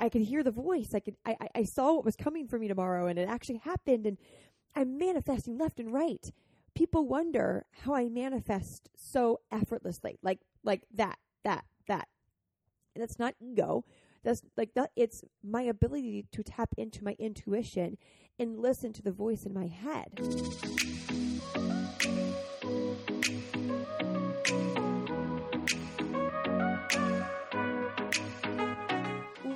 I could hear the voice. I could, I, I saw what was coming for me tomorrow and it actually happened. And I'm manifesting left and right. People wonder how I manifest so effortlessly, like, like that, that, that. And that's not ego. That's like that. It's my ability to tap into my intuition and listen to the voice in my head.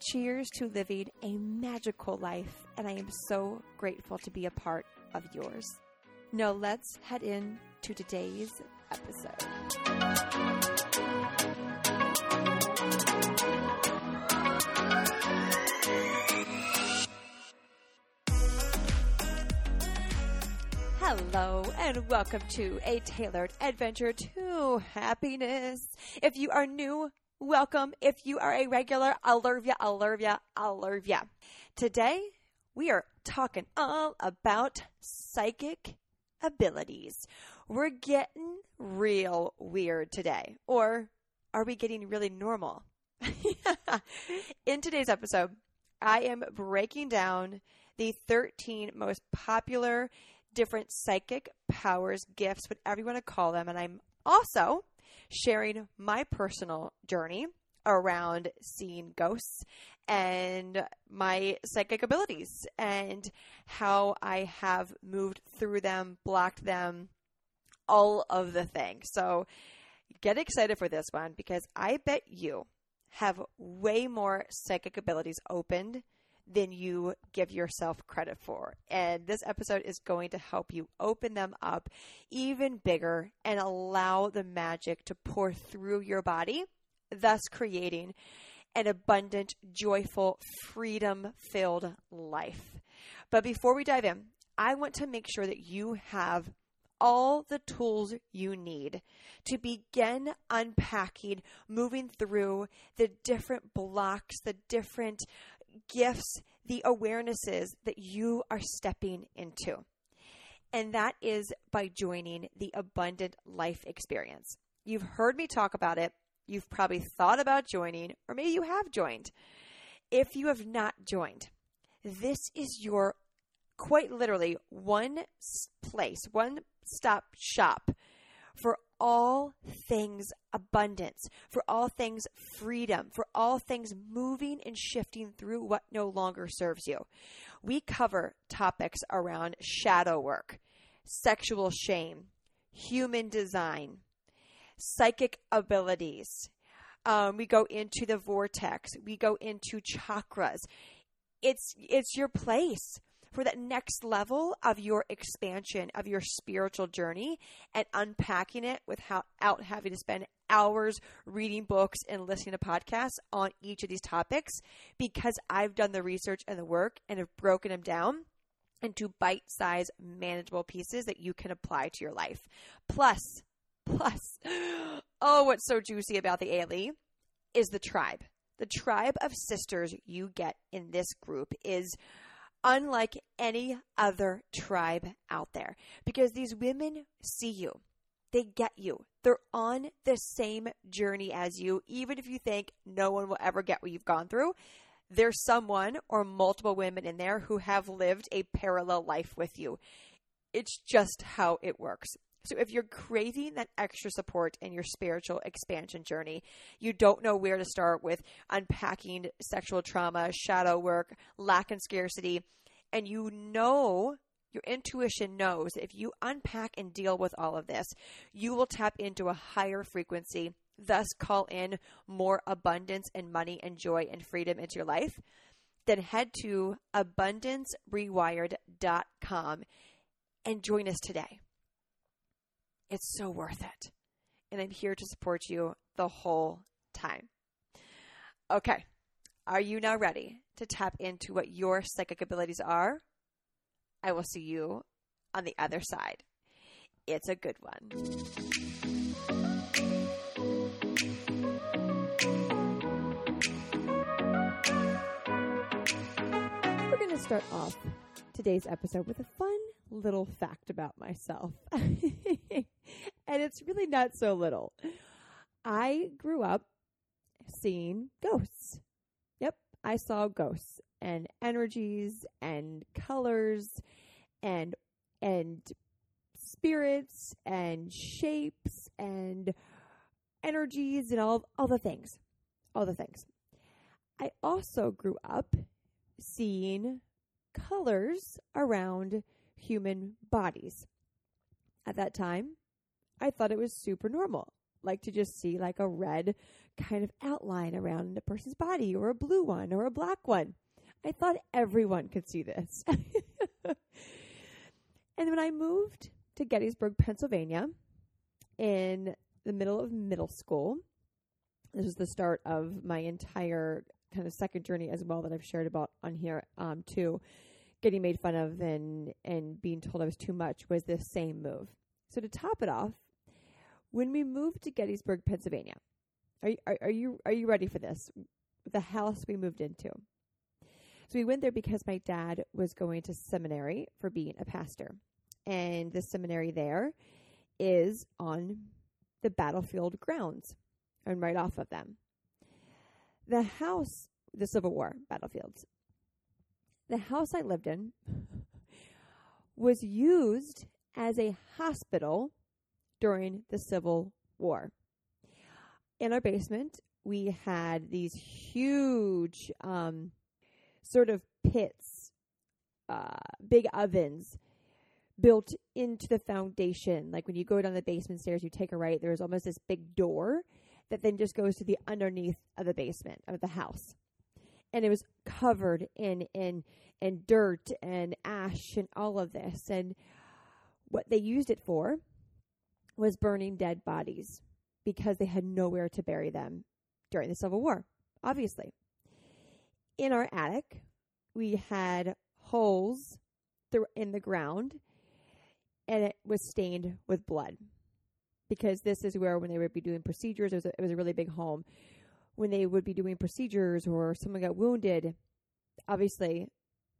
Cheers to living a magical life, and I am so grateful to be a part of yours. Now, let's head in to today's episode. Hello, and welcome to a tailored adventure to happiness. If you are new, welcome. If you are a regular, I'll love ya, I'll love ya, I'll love ya. Today, we are talking all about psychic abilities. We're getting real weird today. Or are we getting really normal? In today's episode, I am breaking down the 13 most popular different psychic powers, gifts, whatever you want to call them. And I'm also sharing my personal journey around seeing ghosts and my psychic abilities and how I have moved through them, blocked them, all of the things. So get excited for this one because I bet you have way more psychic abilities opened than you give yourself credit for. And this episode is going to help you open them up even bigger and allow the magic to pour through your body, thus creating an abundant, joyful, freedom filled life. But before we dive in, I want to make sure that you have all the tools you need to begin unpacking, moving through the different blocks, the different gifts, the awarenesses that you are stepping into. And that is by joining the Abundant Life Experience. You've heard me talk about it. You've probably thought about joining, or maybe you have joined. If you have not joined, this is your quite literally one place, one stop shop for all things abundance, for all things freedom, for all things moving and shifting through what no longer serves you. We cover topics around shadow work, sexual shame, human design, psychic abilities. Um, we go into the vortex. We go into chakras. It's it's your place for that next level of your expansion of your spiritual journey and unpacking it without having to spend hours reading books and listening to podcasts on each of these topics because I've done the research and the work and have broken them down into bite sized, manageable pieces that you can apply to your life. Plus, plus, oh, what's so juicy about the ALE is the tribe. The tribe of sisters you get in this group is unlike any other tribe out there because these women see you. They get you. They're on the same journey as you, even if you think no one will ever get what you've gone through. There's someone or multiple women in there who have lived a parallel life with you. It's just how it works. So if you're craving that extra support in your spiritual expansion journey, you don't know where to start with unpacking sexual trauma, shadow work, lack and scarcity, and you know Your intuition knows that if you unpack and deal with all of this, you will tap into a higher frequency, thus call in more abundance and money and joy and freedom into your life. Then head to abundancerewired.com and join us today. It's so worth it. And I'm here to support you the whole time. Okay. Are you now ready to tap into what your psychic abilities are? I will see you on the other side. It's a good one. We're going to start off today's episode with a fun little fact about myself. and it's really not so little. I grew up seeing ghosts. Yep, I saw ghosts and energies and colors and and spirits and shapes and energies and all all the things. All the things. I also grew up seeing colors around human bodies. At that time, I thought it was super normal, like to just see like a red kind of outline around a person's body or a blue one or a black one. I thought everyone could see this. and when I moved to Gettysburg, Pennsylvania in the middle of middle school, this was the start of my entire kind of second journey as well that I've shared about on here um, too. Getting made fun of and and being told I was too much was the same move. So to top it off, when we moved to Gettysburg, Pennsylvania, are, you, are, are you are you ready for this? The house we moved into. So we went there because my dad was going to seminary for being a pastor. And the seminary there is on the battlefield grounds and right off of them. The house, the Civil War battlefields, the house I lived in was used as a hospital during the Civil War. In our basement, we had these huge um, sort of pits, uh, big ovens built into the foundation. Like when you go down the basement stairs, you take a right, there's almost this big door that then just goes to the underneath of the basement of the house. And it was covered in in in dirt and ash and all of this. And what they used it for was burning dead bodies because they had nowhere to bury them during the Civil War, obviously in our attic, we had holes in the ground and it was stained with blood because this is where when they would be doing procedures, it was a, it was a really big home. When they would be doing procedures or someone got wounded, obviously,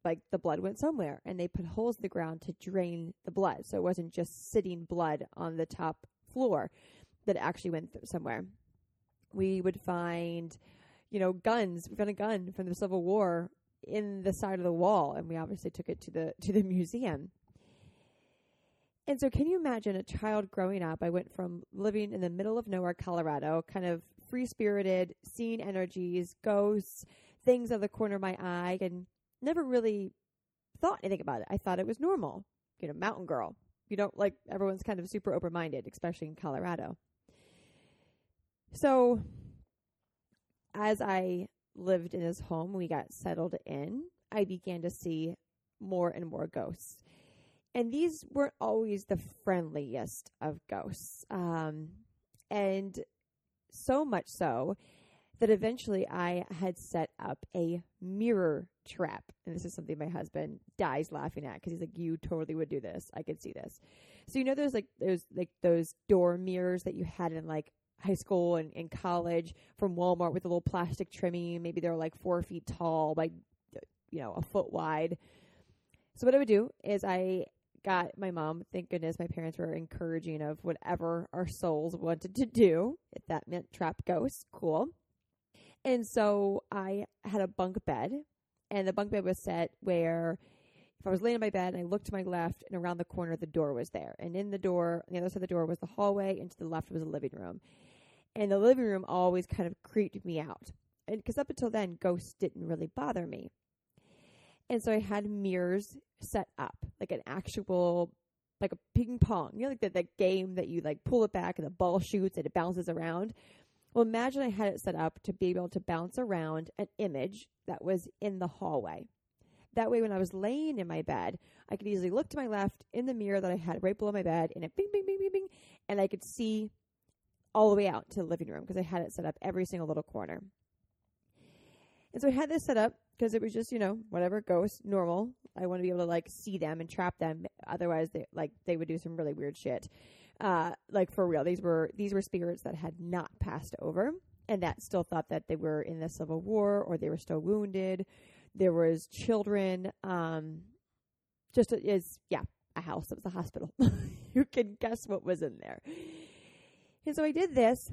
like the blood went somewhere, and they put holes in the ground to drain the blood, so it wasn't just sitting blood on the top floor that actually went th- somewhere. We would find you know, guns. We found a gun from the Civil War in the side of the wall, and we obviously took it to the to the museum. And so, can you imagine a child growing up? I went from living in the middle of nowhere, Colorado, kind of free spirited, seeing energies, ghosts, things out of the corner of my eye, and never really thought anything about it. I thought it was normal. You know, mountain girl. You don't like everyone's kind of super open minded, especially in Colorado. So as I lived in this home, we got settled in, I began to see more and more ghosts. And these weren't always the friendliest of ghosts. Um, and so much so that eventually I had set up a mirror trap. And this is something my husband dies laughing at because he's like, "You totally would do this. I could see this." So you know, those like those like those door mirrors that you had in like high school and in college from Walmart with a little plastic trimming. Maybe they're like four feet tall by, you know, a foot wide. So what I would do is I got my mom, thank goodness my parents were encouraging of whatever our souls wanted to do. If that meant trap ghosts, cool. And so I had a bunk bed and the bunk bed was set where if I was laying in my bed and I looked to my left and around the corner the door was there. And in the door, on the other side of the door was the hallway and to the left was the living room and the living room always kind of creeped me out. And because up until then, ghosts didn't really bother me. And so I had mirrors set up, like an actual, like a ping pong, you know, like the game that you like pull it back and the ball shoots and it bounces around. Well, imagine I had it set up to be able to bounce around an image that was in the hallway. That way, when I was laying in my bed, I could easily look to my left in the mirror that I had right below my bed, and it bing, bing, bing, bing, bing, and I could see all the way out to the living room because I had it set up every single little corner. And so I had this set up because it was just, you know, whatever ghost, normal. I want to be able to like see them and trap them. Otherwise, they like they would do some really weird shit. Uh, like for real, these were these were spirits that had not passed over and that still thought that they were in the Civil War or they were still wounded. There was children. Um, just is yeah, a house. It was a hospital. you can guess what was in there. And so I did this,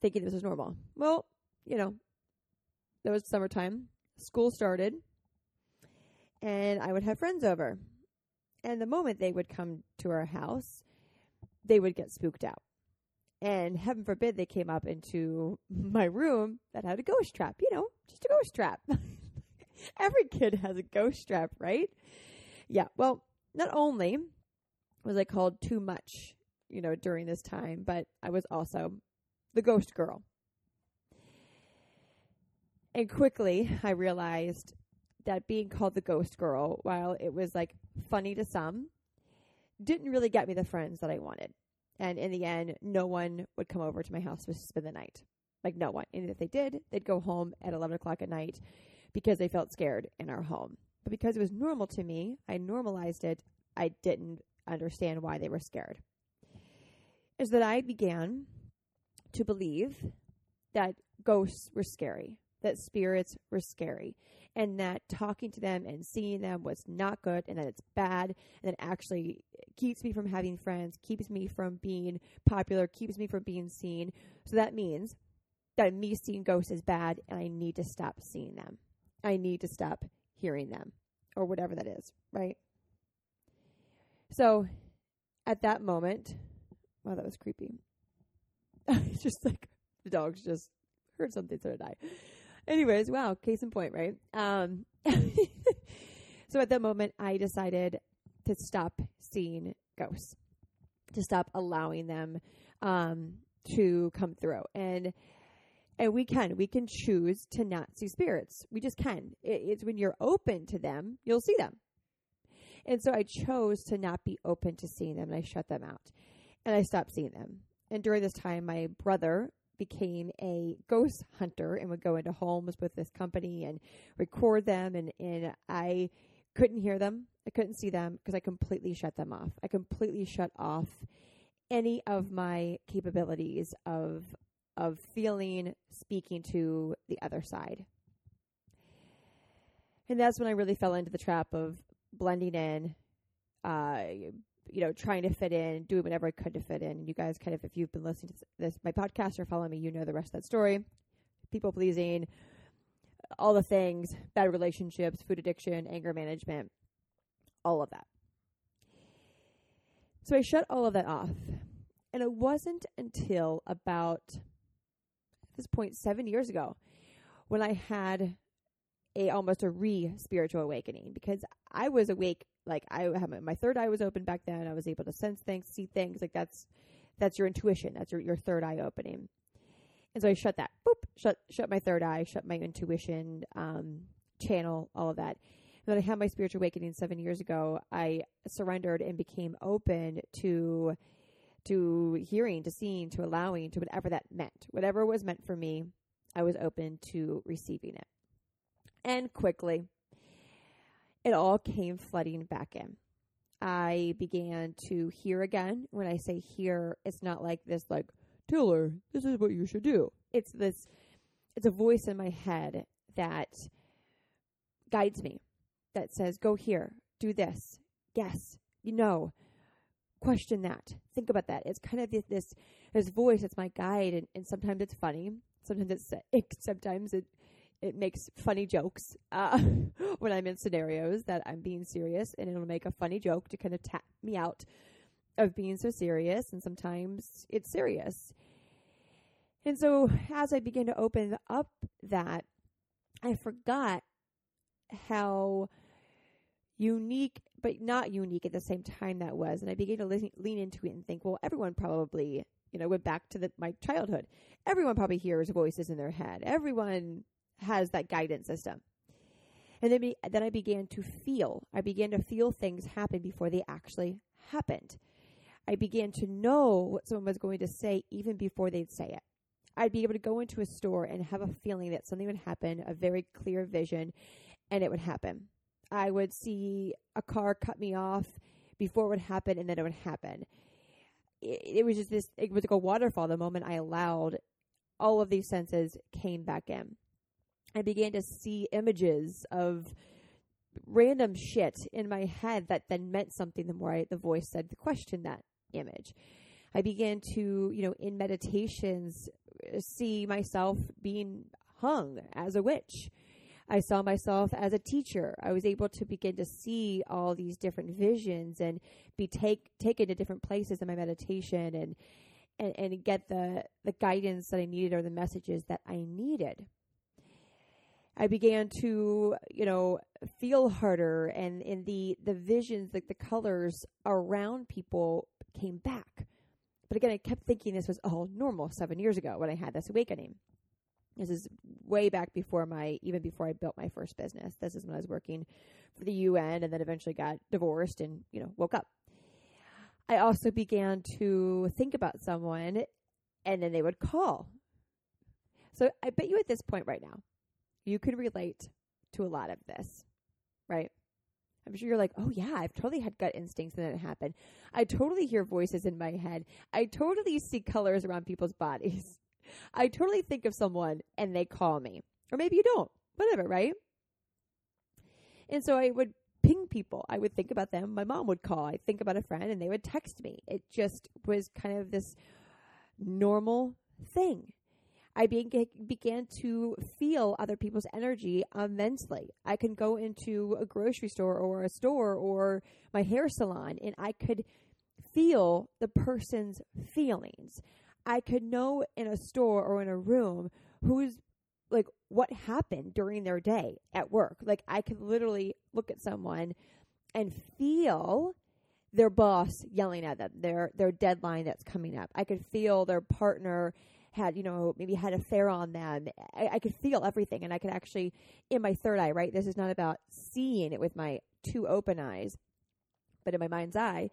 thinking this was normal. Well, you know, it was summertime. School started, and I would have friends over. And the moment they would come to our house, they would get spooked out. And heaven forbid they came up into my room that had a ghost trap, you know, just a ghost trap. Every kid has a ghost trap, right? Yeah. Well, not only was I called too much, you know, during this time, but I was also the ghost girl. And quickly I realized that being called the ghost girl, while it was like funny to some, didn't really get me the friends that I wanted. And in the end, no one would come over to my house to spend the night. Like no one. And if they did, they'd go home at 11 o'clock at night because they felt scared in our home. But because it was normal to me, I normalized it. I didn't understand why they were scared. Is that I began to believe that ghosts were scary, that spirits were scary, and that talking to them and seeing them was not good, and that it's bad, and that actually keeps me from having friends, keeps me from being popular, keeps me from being seen. So that means that me seeing ghosts is bad, and I need to stop seeing them. I need to stop hearing them or whatever that is, right? So at that moment, wow, that was creepy. it's just like the dogs just heard something, so did I. Anyways, wow, case in point, right? Um, so at that moment, I decided to stop seeing ghosts, to stop allowing them um, to come through. And and we can. We can choose to not see spirits. We just can. It, it's when you're open to them, you'll see them. And so I chose to not be open to seeing them and I shut them out. And I stopped seeing them. And during this time, my brother became a ghost hunter and would go into homes with this company and record them. And, and I couldn't hear them. I couldn't see them because I completely shut them off. I completely shut off any of my capabilities of of feeling speaking to the other side. And that's when I really fell into the trap of blending in, uh, you know, trying to fit in, doing whatever I could to fit in. And you guys kind of, if you've been listening to this, my podcast or following me, you know the rest of that story. People pleasing, all the things, bad relationships, food addiction, anger management, all of that. So I shut all of that off. And it wasn't until about this point seven years ago when I had a almost a re spiritual awakening because I was awake like I my, my, third eye was open back then. I was able to sense things, see things. Like that's that's your intuition. That's your, your third eye opening. And so I shut that. Boop. Shut shut my third eye. Shut my intuition um, channel. All of that. And then I had my spiritual awakening seven years ago. I surrendered and became open to to hearing, to seeing, to allowing, to whatever that meant. Whatever was meant for me, I was open to receiving it. And quickly, it all came flooding back in. I began to hear again. When I say hear, it's not like this, like, Taylor, this is what you should do. It's this, it's a voice in my head that guides me, that says, go here, do this, yes, you know, question that. Think about that. It's kind of this this, this voice. It's my guide, and, and sometimes it's funny. Sometimes it's it, sometimes it it makes funny jokes uh, when I'm in scenarios that I'm being serious, and it'll make a funny joke to kind of tap me out of being so serious. And sometimes it's serious. And so as I begin to open up that, I forgot how unique, but not unique at the same time that was. And I began to lean, lean into it and think, well, everyone probably, you know, went back to the, my childhood. Everyone probably hears voices in their head. Everyone has that guidance system. And then, be, then I began to feel. I began to feel things happen before they actually happened. I began to know what someone was going to say even before they'd say it. I'd be able to go into a store and have a feeling that something would happen, a very clear vision, and it would happen. I would see a car cut me off before it would happen, and then it would happen. It, it was just this, it was like a waterfall. The moment I allowed, all of these senses came back in. I began to see images of random shit in my head that then meant something the more I, the voice said the question that image. I began to, you know, in meditations, uh, see myself being hung as a witch. I saw myself as a teacher. I was able to begin to see all these different visions and be take taken to different places in my meditation and and, and get the the guidance that I needed or the messages that I needed. I began to, you know, feel harder and in the the visions, like the colors around people came back. But again, I kept thinking this was all normal seven years ago when I had this awakening. This is way back before my, even before I built my first business. This is when I was working for the UN and then eventually got divorced and, you know, woke up. I also began to think about someone and then they would call. So I bet you at this point right now, you could relate to a lot of this, right? I'm sure you're like, oh yeah, I've totally had gut instincts and it happened. I totally hear voices in my head. I totally see colors around people's bodies. I totally think of someone and they call me. Or maybe you don't. Whatever, right? And so I would ping people. I would think about them. My mom would call. I'd think about a friend and they would text me. It just was kind of this normal thing. I be- began to feel other people's energy immensely. I can go into a grocery store or a store or my hair salon and I could feel the person's feelings. I could know in a store or in a room who's like what happened during their day at work. Like I could literally look at someone and feel their boss yelling at them, their their deadline that's coming up. I could feel their partner had, you know, maybe had a fair on them. I, I could feel everything and I could actually, in my third eye, right? This is not about seeing it with my two open eyes, but in my mind's eye,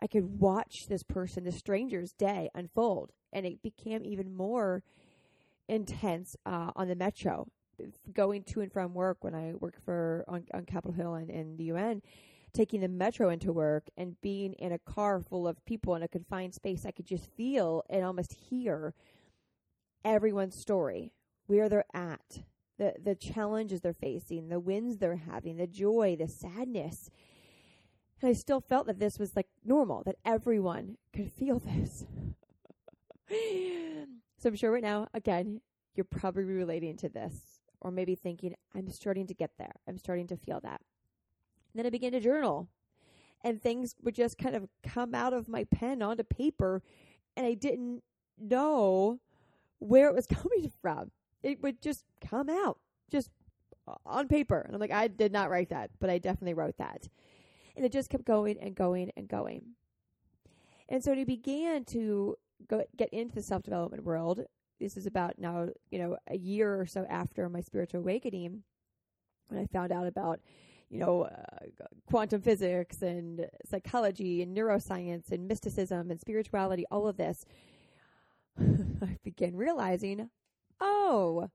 I could watch this person, this stranger's day unfold. And it became even more intense uh, on the metro, going to and from work when I worked for on, on Capitol Hill and in the UN taking the metro into work and being in a car full of people in a confined space, I could just feel and almost hear everyone's story, where they're at, the, the challenges they're facing, the wins they're having, the joy, the sadness. And I still felt that this was like normal, that everyone could feel this. so I'm sure right now, again, you're probably relating to this, or maybe thinking, I'm starting to get there. I'm starting to feel that. And then I began to journal, and things would just kind of come out of my pen onto paper, and I didn't know where it was coming from. It would just come out just on paper. And I'm like, I did not write that, but I definitely wrote that. And it just kept going and going and going. And so he began to go get into the self development world. This is about now, you know, a year or so after my spiritual awakening, when I found out about, you know, uh, quantum physics and psychology and neuroscience and mysticism and spirituality, all of this. I began realizing, oh,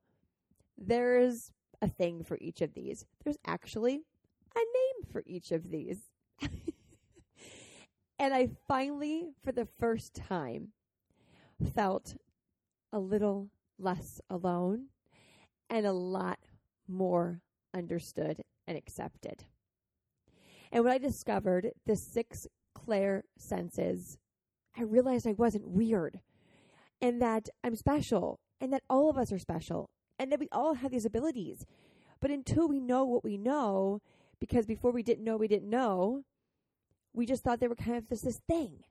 there's a thing for each of these. There's actually a name for each of these. and I finally, for the first time, felt a little less alone and a lot more understood and accepted. And when I discovered the six clair senses, I realized I wasn't weird and that I'm special and that all of us are special and that we all have these abilities. But until we know what we know, because before we didn't know we didn't know, we just thought they were kind of just this thing,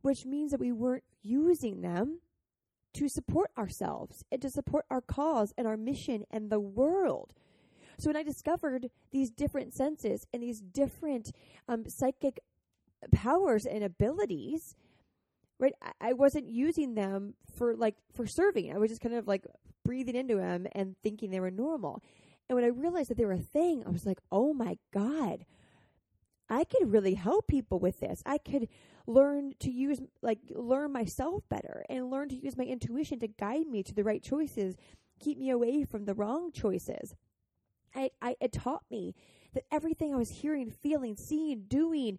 which means that we weren't using them to support ourselves and to support our cause and our mission and the world. So when I discovered these different senses and these different um, psychic powers and abilities, right, I, wasn't using them for like for serving. I was just kind of like breathing into them and thinking they were normal. And when I realized that they were a thing, I was like, oh my God, I could really help people with this. I could learn to use, like, learn myself better and learn to use my intuition to guide me to the right choices, keep me away from the wrong choices. I, I, it taught me that everything I was hearing, feeling, seeing, doing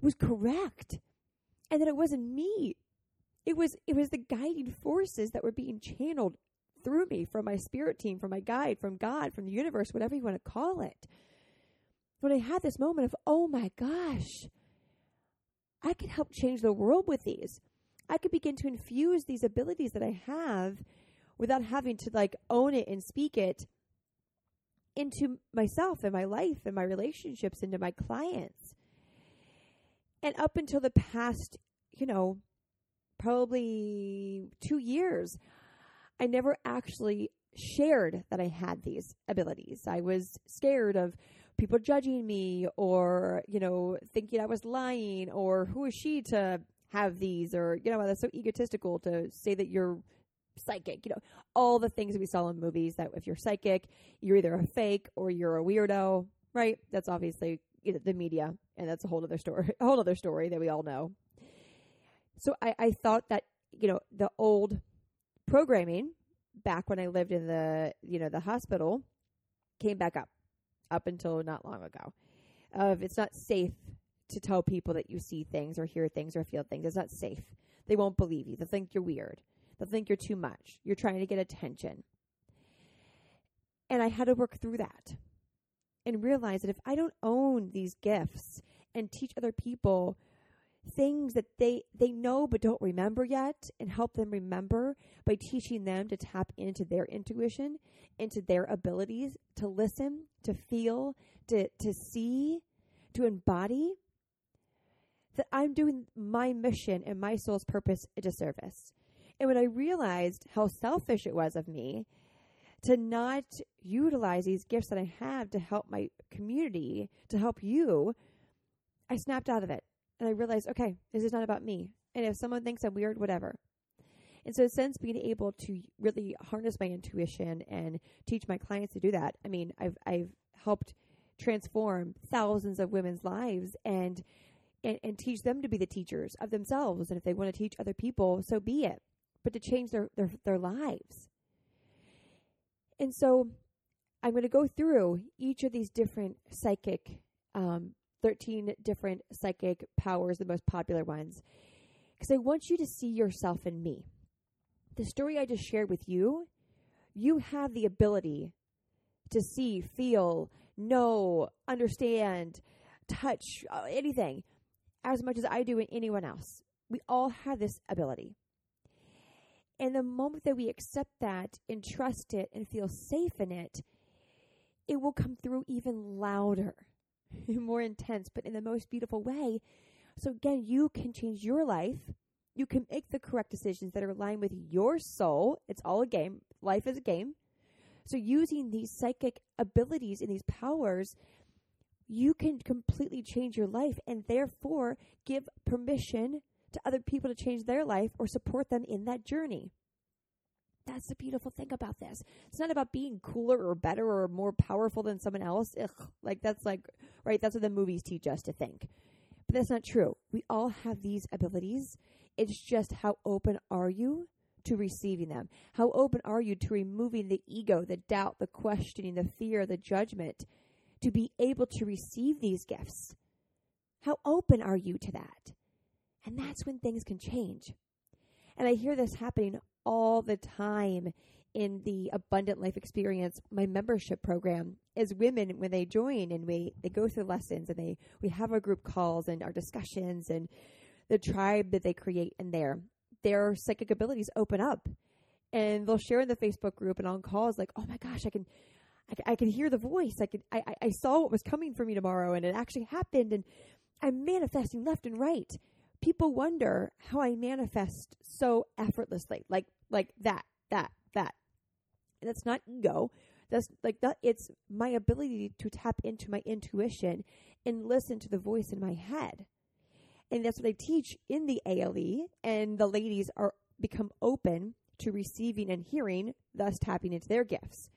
was correct and that it wasn't me. It was, it was the guiding forces that were being channeled through me from my spirit team, from my guide, from God, from the universe, whatever you want to call it. When I had this moment of, oh my gosh, I could help change the world with these. I could begin to infuse these abilities that I have without having to like own it and speak it into myself and my life and my relationships into my clients. And up until the past, you know, probably two years, I never actually shared that I had these abilities. I was scared of people judging me or, you know, thinking I was lying or who is she to have these or, you know, that's so egotistical to say that you're psychic, you know, all the things we saw in movies that if you're psychic, you're either a fake or you're a weirdo, right? That's obviously the media and that's a whole other story, a whole other story that we all know. So I, I thought that, you know, the old programming back when I lived in the you know the hospital came back up up until not long ago. Of it's not safe to tell people that you see things or hear things or feel things. It's not safe. They won't believe you. They'll think you're weird. They'll think you're too much. You're trying to get attention. And I had to work through that and realize that if I don't own these gifts and teach other people things that they they know but don't remember yet and help them remember by teaching them to tap into their intuition into their abilities to listen to feel to to see to embody that I'm doing my mission and my soul's purpose a disservice. And when I realized how selfish it was of me to not utilize these gifts that I have to help my community, to help you, I snapped out of it and I realized, okay, this is not about me. And if someone thinks I'm weird, whatever. And so, since being able to really harness my intuition and teach my clients to do that, I mean, I've I've helped transform thousands of women's lives and and, and teach them to be the teachers of themselves. And if they want to teach other people, so be it. But to change their their, their lives. And so, I'm going to go through each of these different psychic um, 13 different psychic powers, the most popular ones, because I want you to see yourself in me. The story I just shared with you, you have the ability to see, feel, know, understand, touch, uh, anything as much as I do and anyone else. We all have this ability. And the moment that we accept that and trust it and feel safe in it, it will come through even louder. more intense, but in the most beautiful way. So again, you can change your life. You can make the correct decisions that are aligned with your soul. It's all a game. Life is a game. So using these psychic abilities and these powers, you can completely change your life and therefore give permission to other people to change their life or support them in that journey. That's the beautiful thing about this. It's not about being cooler or better or more powerful than someone else. Ugh, like that's like right. That's what the movies teach us to think. But that's not true. We all have these abilities. It's just how open are you to receiving them? How open are you to removing the ego, the doubt, the questioning, the fear, the judgment to be able to receive these gifts? How open are you to that? And that's when things can change. And I hear this happening all the time in the abundant life experience my membership program is women when they join and we they go through lessons and they we have our group calls and our discussions and the tribe that they create in there their psychic abilities open up and they'll share in the facebook group and on calls like oh my gosh i can I, I can hear the voice. I could. I, I saw what was coming for me tomorrow, and it actually happened. And I'm manifesting left and right people wonder how I manifest so effortlessly, like like that, that, that. And that's not ego. That's like that. It's my ability to tap into my intuition and listen to the voice in my head. And that's what I teach in the ALE. And the ladies are become open to receiving and hearing, thus tapping into their gifts.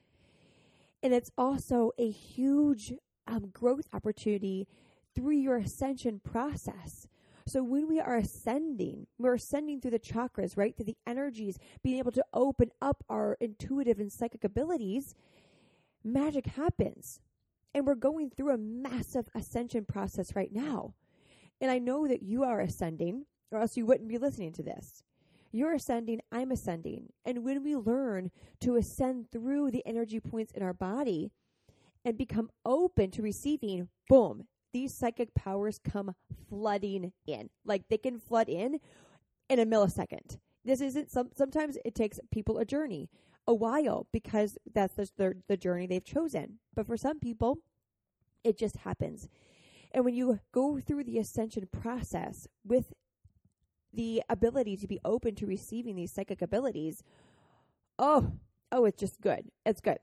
And it's also a huge um, growth opportunity through your ascension process. So when we are ascending, we're ascending through the chakras, right? Through the energies, being able to open up our intuitive and psychic abilities, magic happens. And we're going through a massive ascension process right now. And I know that you are ascending, or else you wouldn't be listening to this. You're ascending, I'm ascending. And when we learn to ascend through the energy points in our body and become open to receiving, boom, these psychic powers come flooding in. Like they can flood in in a millisecond. This isn't some sometimes it takes people a journey, a while because that's the, the, the journey they've chosen. But for some people, it just happens. And when you go through the ascension process with the ability to be open to receiving these psychic abilities, oh, oh, it's just good. It's good.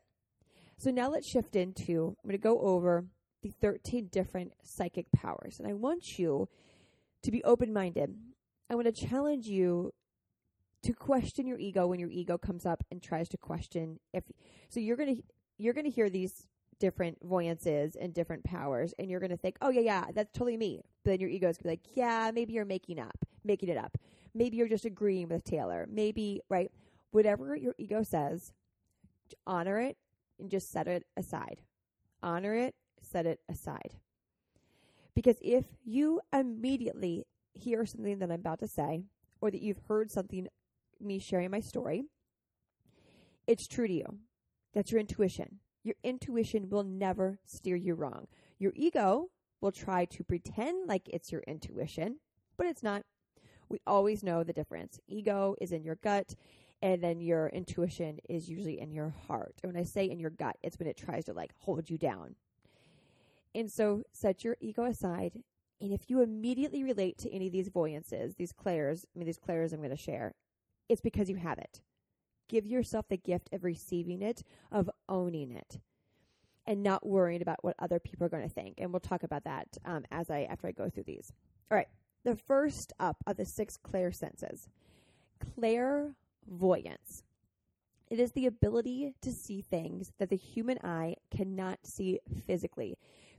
So now let's shift into, I'm going to go over the 13 different psychic powers. And I want you to be open minded. I want to challenge you to question your ego when your ego comes up and tries to question if so you're going to you're going to hear these different voyances and different powers and you're going to think oh yeah yeah that's totally me but then your ego is going to be like yeah maybe you're making up making it up maybe you're just agreeing with taylor maybe right whatever your ego says honor it and just set it aside honor it set it aside because if you immediately hear something that i'm about to say or that you've heard something me sharing my story it's true to you that's your intuition your intuition will never steer you wrong. Your ego will try to pretend like it's your intuition, but it's not. We always know the difference. Ego is in your gut, and then your intuition is usually in your heart. And when I say in your gut, it's when it tries to like hold you down. And so set your ego aside. And if you immediately relate to any of these voyances, these clairs, I mean, these clairs I'm going to share, it's because you have it give yourself the gift of receiving it, of owning it, and not worrying about what other people are going to think. And we'll talk about that um, as I after I go through these. All right, the first up of the six clair senses, clairvoyance. It is the ability to see things that the human eye cannot see physically,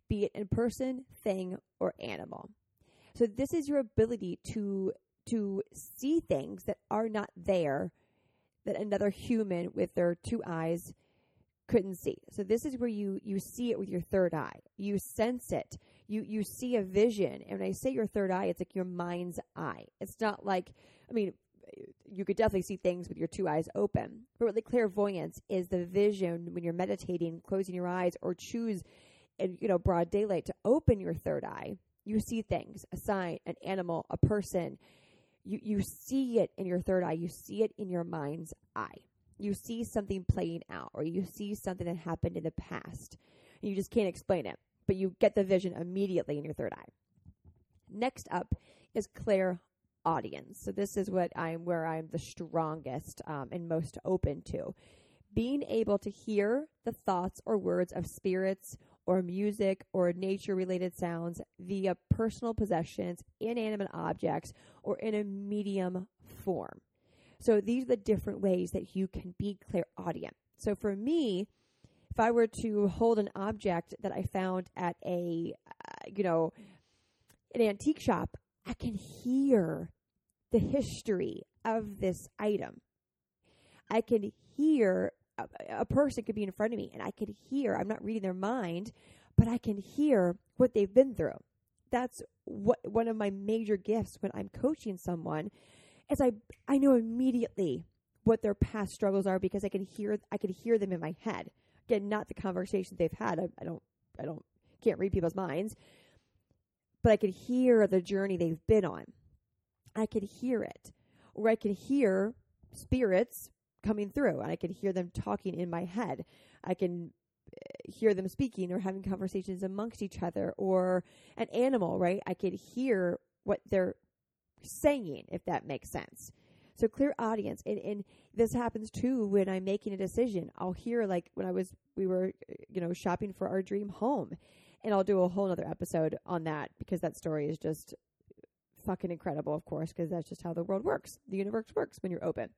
be it in person, thing, or animal. So this is your ability to to see things that are not there that another human with their two eyes couldn't see. So this is where you you see it with your third eye. You sense it. You you see a vision. And when I say your third eye, it's like your mind's eye. It's not like I mean you could definitely see things with your two eyes open. But really clairvoyance is the vision when you're meditating, closing your eyes or choose in you know broad daylight to open your third eye. You see things, a sign, an animal, a person, you, you see it in your third eye, you see it in your mind's eye. You see something playing out, or you see something that happened in the past. You just can't explain it, but you get the vision immediately in your third eye. Next up is clairaudience. So this is what I'm where I'm the strongest um, and most open to. Being able to hear the thoughts or words of spirits or music or nature related sounds via personal possessions, inanimate objects, or in a medium form. So these are the different ways that you can be clairaudient. So for me, if I were to hold an object that I found at a, uh, you know, an antique shop, I can hear the history of this item. I can hear a, person could be in front of me and I could hear, I'm not reading their mind, but I can hear what they've been through. That's what one of my major gifts when I'm coaching someone is I I know immediately what their past struggles are because I can hear I can hear them in my head. Again, not the conversations they've had. I, I don't I don't can't read people's minds, but I can hear the journey they've been on. I can hear it, or I can hear spirits coming through and I can hear them talking in my head. I can eh, hear them speaking or having conversations amongst each other or an animal, right? I could hear what they're saying, if that makes sense. So clairaudience, and and this happens too when I'm making a decision. I'll hear like when I was we were you know shopping for our dream home, and I'll do a whole other episode on that because that story is just fucking incredible, of course, because that's just how the world works. The universe works when you're open.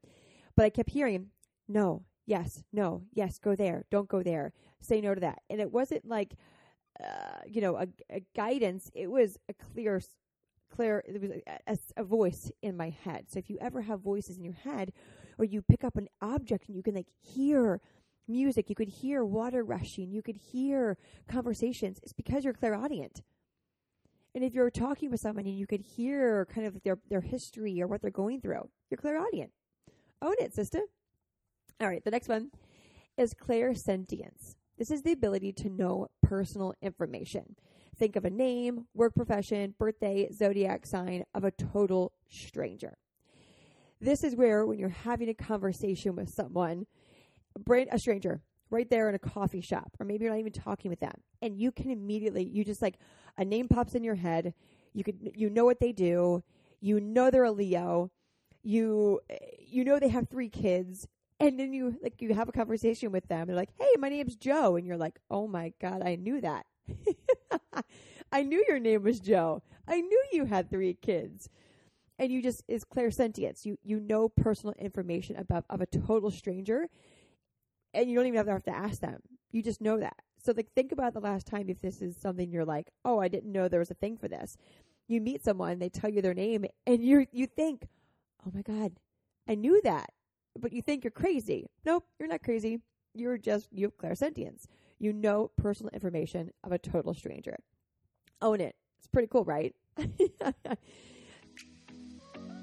But I kept hearing, no, yes, no, yes, go there, don't go there, say no to that. And it wasn't like, uh, you know, a, a, guidance. It was a clear, clear, it was a, a, voice in my head. So if you ever have voices in your head or you pick up an object and you can like hear music, you could hear water rushing, you could hear conversations, it's because you're clairaudient. And if you're talking with someone and you could hear kind of their, their history or what they're going through, you're clairaudient. Own it, sister. All right, the next one is clairsentience. This is the ability to know personal information. Think of a name, work profession, birthday, zodiac sign of a total stranger. This is where, when you're having a conversation with someone, a stranger, right there in a coffee shop, or maybe you're not even talking with them, and you can immediately, you just like a name pops in your head. You could, you know what they do. You know they're a Leo. You, you know they have three kids, and then you like you have a conversation with them. They're like, "Hey, my name's Joe," and you're like, "Oh my god, I knew that. I knew your name was Joe. I knew you had three kids." And you just is clairsentience. You you know personal information about of a total stranger, and you don't even have to ask them. You just know that. So like think about the last time if this is something you're like, "Oh, I didn't know there was a thing for this." You meet someone, they tell you their name, and you you think, "Oh my god, I knew that." But you think you're crazy. Nope, you're not crazy. You're just you have clairsentience. You know personal information of a total stranger. Own it. It's pretty cool, right?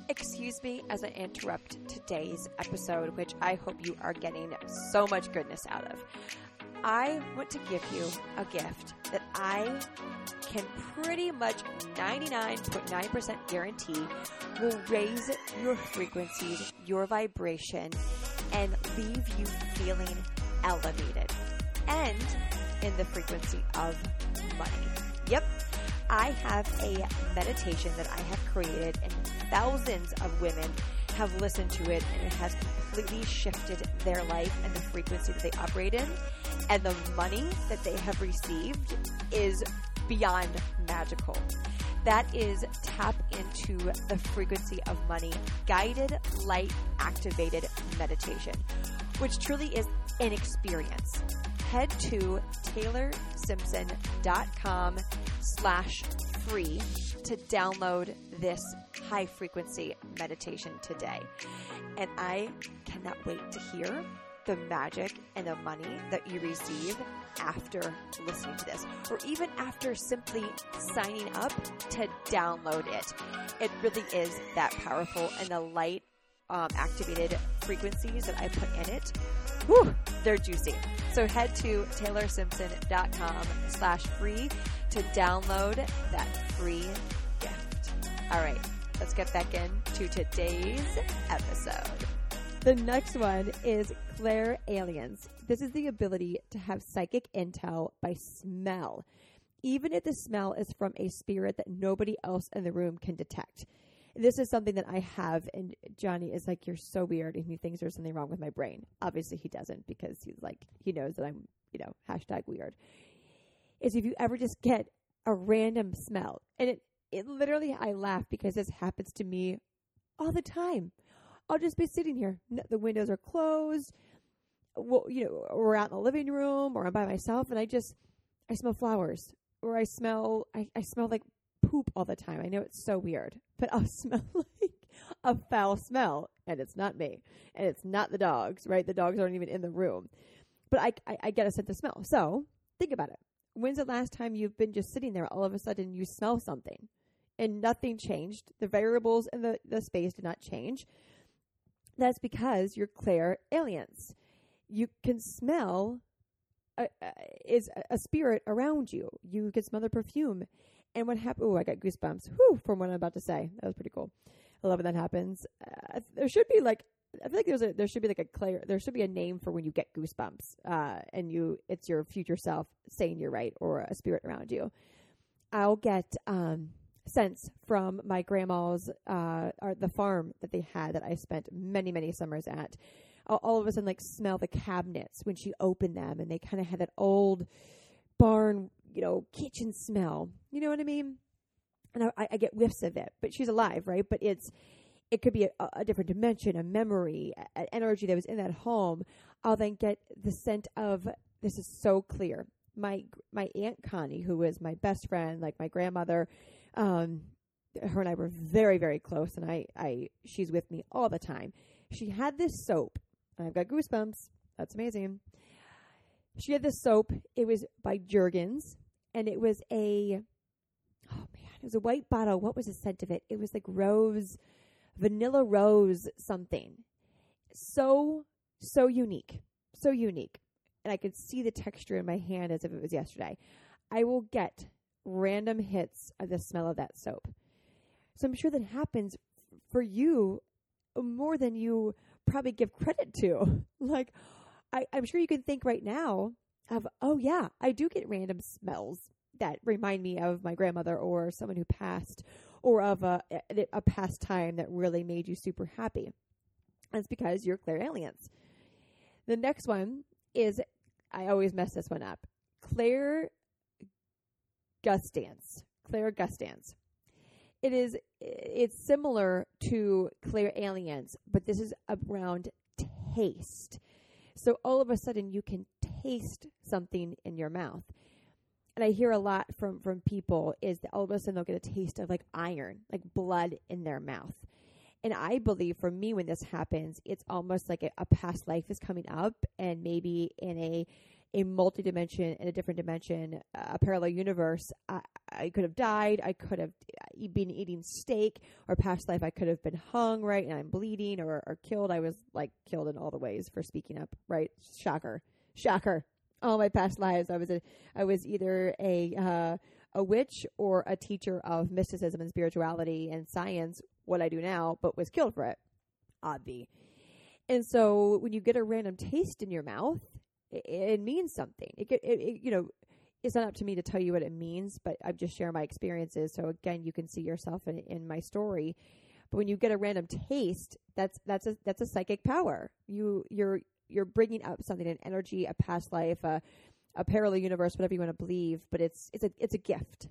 Excuse me as I interrupt today's episode, which I hope you are getting so much goodness out of. I want to give you a gift that I can pretty much 99.9% guarantee will raise your frequencies, your vibration, and leave you feeling elevated and in the frequency of money. Yep, I have a meditation that I have created, and thousands of women have listened to it, and it has completely shifted their life and the frequency that they operate in. And the money that they have received is beyond magical. That is tap into the frequency of money, guided, light activated meditation, which truly is an experience. Head to taylorsimpson.com slash free to download this high frequency meditation today. And I cannot wait to hear the magic and the money that you receive after listening to this, or even after simply signing up to download it. It really is that powerful, and the light um, activated frequencies that I put in it, whew, they're juicy. So head to taylorsimpson.com slash free to download that free gift. All right, let's get back into today's episode. The next one is Clairalience. This is the ability to have psychic intel by smell, even if the smell is from a spirit that nobody else in the room can detect. This is something that I have, and Johnny is like, You're so weird, and he thinks there's something wrong with my brain. Obviously, he doesn't because he's like, he knows that I'm, you know, hashtag weird. Is if you ever just get a random smell, and it, it literally, I laugh because this happens to me all the time. I'll just be sitting here. The windows are closed. Well, you know, we're out in the living room or I'm by myself and I just, I smell flowers or I smell, I, I smell like poop all the time. I know it's so weird, but I'll smell like a foul smell and it's not me and it's not the dogs, right? The dogs aren't even in the room, but I, I, I get a sense of smell. So think about it. When's the last time you've been just sitting there all of a sudden you smell something and nothing changed? The variables in the, the space did not change that's because you're clear clairalience. You can smell a, a, is a spirit around you. You can smell the perfume. And what happened? Oh, I got goosebumps. Whew, from what I'm about to say. That was pretty cool. I love when that happens. Uh, there should be like I feel like there's a there should be like a clear there should be a name for when you get goosebumps. Uh, and you it's your future self saying you're right or a spirit around you. I'll get um scents from my grandma's uh, or the farm that they had that I spent many many summers at. All, of a sudden, like smell the cabinets when she opened them, and they kind of had that old barn, you know, kitchen smell. You know what I mean? And I, I get whiffs of it, but she's alive, right? But it's it could be a, a different dimension, a memory, an energy that was in that home. I'll then get the scent of this is so clear. My my aunt Connie, who was my best friend, like my grandmother, um, her and I were very very close, and I I she's with me all the time. She had this soap. I've got goosebumps. That's amazing. She had this soap. It was by Jergens, and it was a oh man, it was a white bottle. What was the scent of it? It was like rose, vanilla rose something. So so unique, so unique and I could see the texture in my hand as if it was yesterday. I will get random hits of the smell of that soap. So I'm sure that happens for you more than you probably give credit to. like, I, I'm sure you can think right now of, oh, yeah, I do get random smells that remind me of my grandmother or someone who passed or of a, a, past time that really made you super happy. That's because you're clairalience. The next one is I always mess this one up. Claire Gustance. Clairgustance. It is it's similar to clairalience, but this is around taste. So all of a sudden you can taste something in your mouth. And I hear a lot from from people is that all of a sudden they'll get a taste of like iron, like blood in their mouth. And I believe for me, when this happens, it's almost like a, a past life is coming up, and maybe in a a multi-dimension in a different dimension, a parallel universe, I, I could have died. I could have uh, been eating steak, or past life I could have been hung, right, and I'm bleeding, or, or killed. I was like killed in all the ways for speaking up, right? Shocker, shocker. All my past lives, I was a, I was either a uh, a witch or a teacher of mysticism and spirituality and science, what I do now, but was killed for it. Obvi. And so when you get a random taste in your mouth, it, it means something. It, it, it, you know, it's not up to me to tell you what it means, but I'm just sharing my experiences. So again, you can see yourself in, in my story. But when you get a random taste, that's that's a that's a psychic power. You you're you're bringing up something, an energy, a past life, a a parallel universe, whatever you want to believe. But it's it's a it's a gift.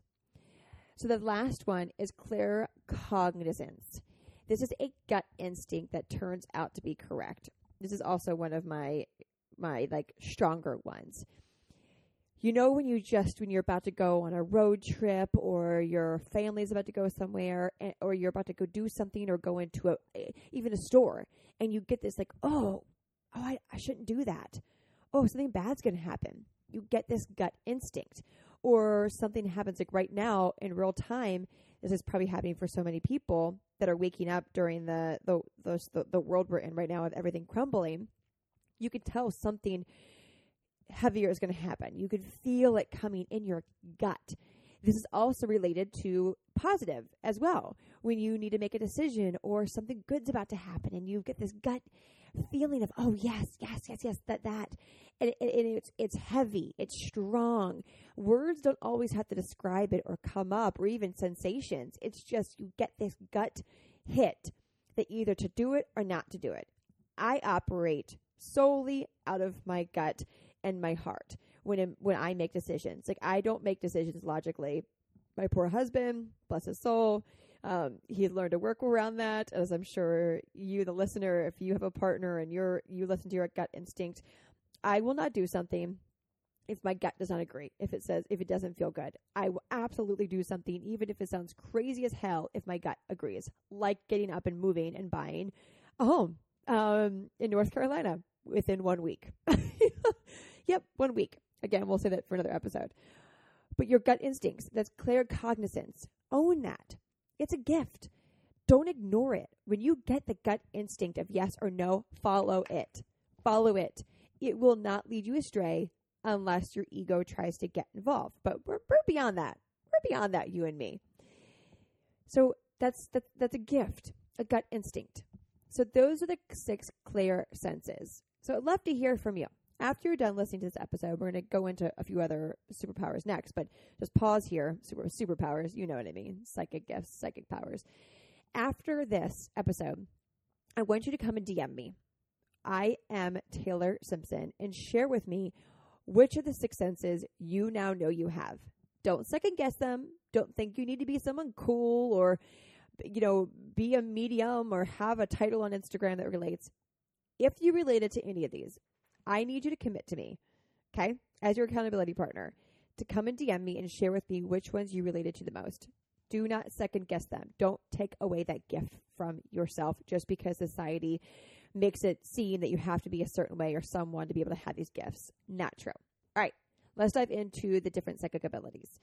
So the last one is clear cognizance. This is a gut instinct that turns out to be correct. This is also one of my my like stronger ones. You know when you just when you're about to go on a road trip or your family's about to go somewhere or you're about to go do something or go into a even a store and you get this like oh oh I, I shouldn't do that. Oh something bad's going to happen. You get this gut instinct or something happens like right now in real time this is probably happening for so many people that are waking up during the the the, the world we're in right now with everything crumbling you could tell something heavier is going to happen. You could feel it coming in your gut. This is also related to positive as well. When you need to make a decision or something good's about to happen and you get this gut feeling of, oh, yes, yes, yes, yes, that, that. And, and, it's, it's heavy, it's strong. Words don't always have to describe it or come up or even sensations. It's just you get this gut hit that either to do it or not to do it. I operate solely out of my gut and my heart when when I make decisions. Like I don't make decisions logically. My poor husband, bless his soul, um, he's learned to work around that. As I'm sure you, the listener, if you have a partner and you're you listen to your gut instinct, I will not do something if my gut does not agree. If it says if it doesn't feel good, I will absolutely do something, even if it sounds crazy as hell. If my gut agrees, like getting up and moving and buying a home um, in North Carolina within one week. yep, one week. Again, we'll say that for another episode. But your gut instincts, that's claircognizance. Own that. It's a gift. Don't ignore it. When you get the gut instinct of yes or no, follow it. Follow it. It will not lead you astray unless your ego tries to get involved. But we're, we're beyond that. We're beyond that, you and me. So that's that, that's a gift, a gut instinct. So those are the six clear senses. So I'd love to hear from you. after you're done listening to this episode, we're going to go into a few other superpowers next, but just pause here. Super superpowers, you know what I mean? Psychic gifts, psychic powers. After this episode, I want you to come and DM me. I am Taylor Simpson and share with me which of the six senses you now know you have. Don't second guess them. Don't think you need to be someone cool or, you know, be a medium or have a title on Instagram that relates. If you related to any of these, I need you to commit to me, okay, as your accountability partner, to come and DM me and share with me which ones you related to the most. Do not second guess them. Don't take away that gift from yourself just because society makes it seem that you have to be a certain way or someone to be able to have these gifts. Not true. All right, let's dive into the different psychic abilities.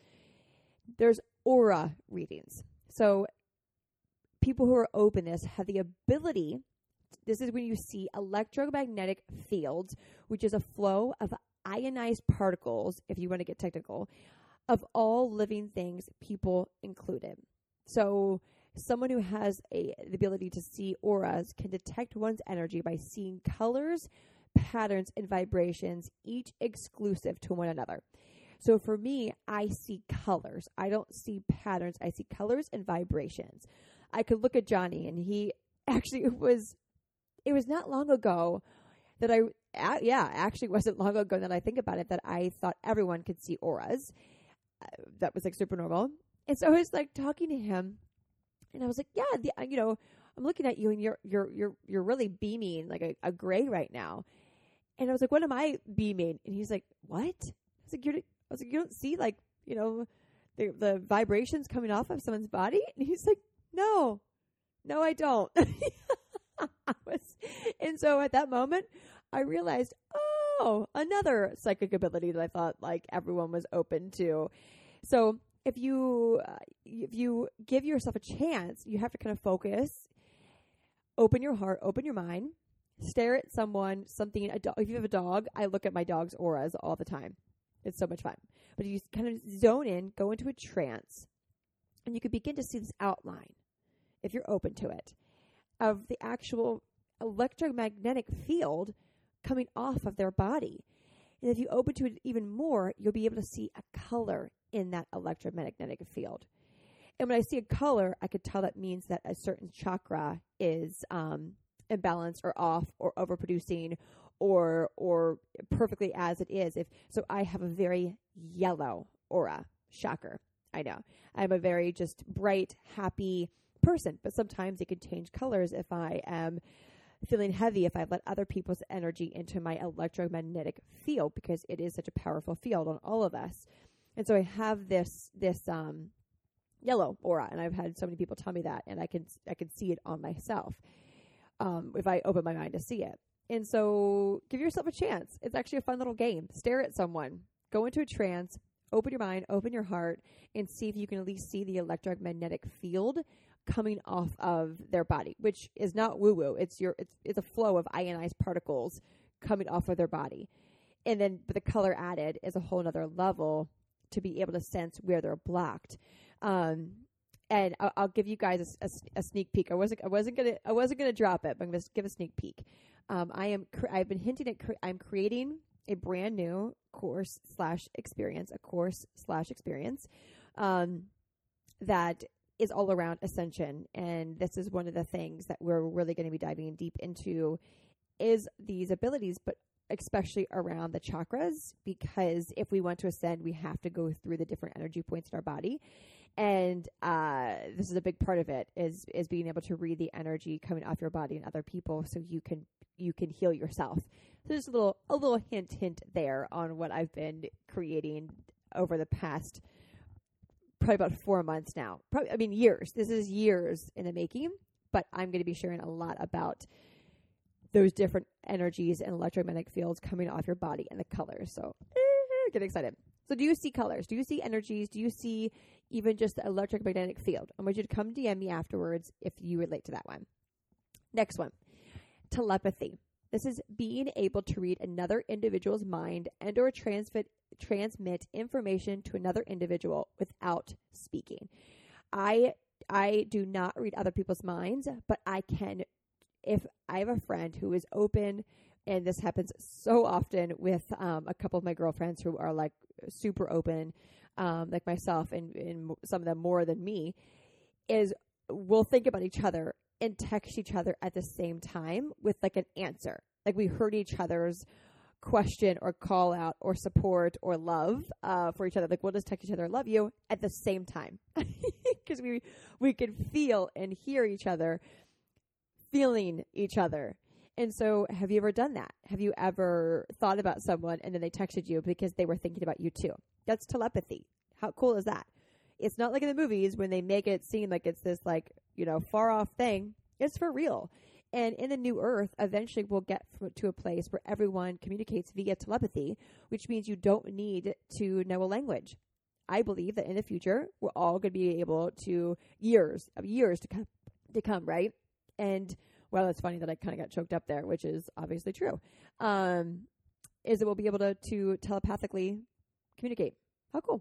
There's aura readings. So people who are open this have the ability this is when you see electromagnetic fields, which is a flow of ionized particles, if you want to get technical, of all living things, people included. So, someone who has a, the ability to see auras can detect one's energy by seeing colors, patterns, and vibrations, each exclusive to one another. So, for me, I see colors. I don't see patterns. I see colors and vibrations. I could look at Johnny, and he actually it was it was not long ago that I, uh, yeah, actually wasn't long ago that I think about it that I thought everyone could see auras. Uh, that was like super normal. And so I was like talking to him, and I was like, yeah, the, you know, I'm looking at you, and you're you're you're you're really beaming like a, a gray right now. And I was like, what am I beaming? And he's like, what? I was like, you're, I was like, you don't see like you know the the vibrations coming off of someone's body? And he's like, no, no, I don't. and so at that moment, I realized, oh, another psychic ability that I thought like everyone was open to. So if you uh, if you give yourself a chance, you have to kind of focus, open your heart, open your mind, stare at someone, something. A. If you have a dog, I look at my dog's auras all the time. It's so much fun. But you kind of zone in, go into a trance, and you can begin to see this outline if you're open to it of the actual electromagnetic field coming off of their body. And if you open to it even more, you'll be able to see a color in that electromagnetic field. And when I see a color, I could tell that means that a certain chakra is um, imbalanced or off or overproducing or or perfectly as it is. If so, I have a very yellow aura. Shocker, I know. I'm a very just bright, happy, person, but sometimes it can change colors if I am feeling heavy if I let other people's energy into my electromagnetic field because it is such a powerful field on all of us. And so I have this this um yellow aura and I've had so many people tell me that and I can I can see it on myself. Um if I open my mind to see it. And so give yourself a chance. It's actually a fun little game. Stare at someone, go into a trance, open your mind, open your heart and see if you can at least see the electromagnetic field coming off of their body, which is not woo woo. It's your it's it's a flow of ionized particles coming off of their body, and then the color added is a whole other level to be able to sense where they're blocked. Um, and I'll, I'll, give you guys a, a, a, sneak peek. I wasn't I wasn't gonna I wasn't gonna drop it, but I'm gonna give a sneak peek. Um, I am cre- I've been hinting at cre- I'm creating a brand new course slash experience, a course slash experience um, that is all around ascension. And this is one of the things that we're really going to be diving deep into is these abilities, but especially around the chakras, because if we want to ascend, we have to go through the different energy points in our body. And uh, this is a big part of it is is being able to read the energy coming off your body and other people, so you can you can heal yourself. So just a little a little hint hint there on what I've been creating over the past probably about four months now. Probably, I mean, years. This is years in the making, but I'm going to be sharing a lot about those different energies and electromagnetic fields coming off your body and the colors. So eh, get excited. So, do you see colors? Do you see energies? Do you see even just the electromagnetic field? I want you to come DM me afterwards if you relate to that one. Next one telepathy. This is being able to read another individual's mind and or transmit transmit information to another individual without speaking. I I do not read other people's minds, but I can if I have a friend who is open and this happens so often with um, a couple of my girlfriends who are like super open, um, like myself, and, and some of them more than me, is we'll think about each other and text each other at the same time with like an answer. Like we heard each other's question or call out or support or love uh, for each other. Like we'll just text each other, "Love you" at the same time because we we can feel and hear each other, feeling each other. And so, have you ever done that? Have you ever thought about someone and then they texted you because they were thinking about you too? That's telepathy. How cool is that? It's not like in the movies when they make it seem like it's this like you know far off thing. It's for real. And in the new earth, eventually we'll get to a place where everyone communicates via telepathy, which means you don't need to know a language. I believe that in the future, we're all going to be able to years of years to come, to come, right? And well, it's funny that I kind of got choked up there, which is obviously true. Um, is that we'll be able to, to telepathically communicate. How cool.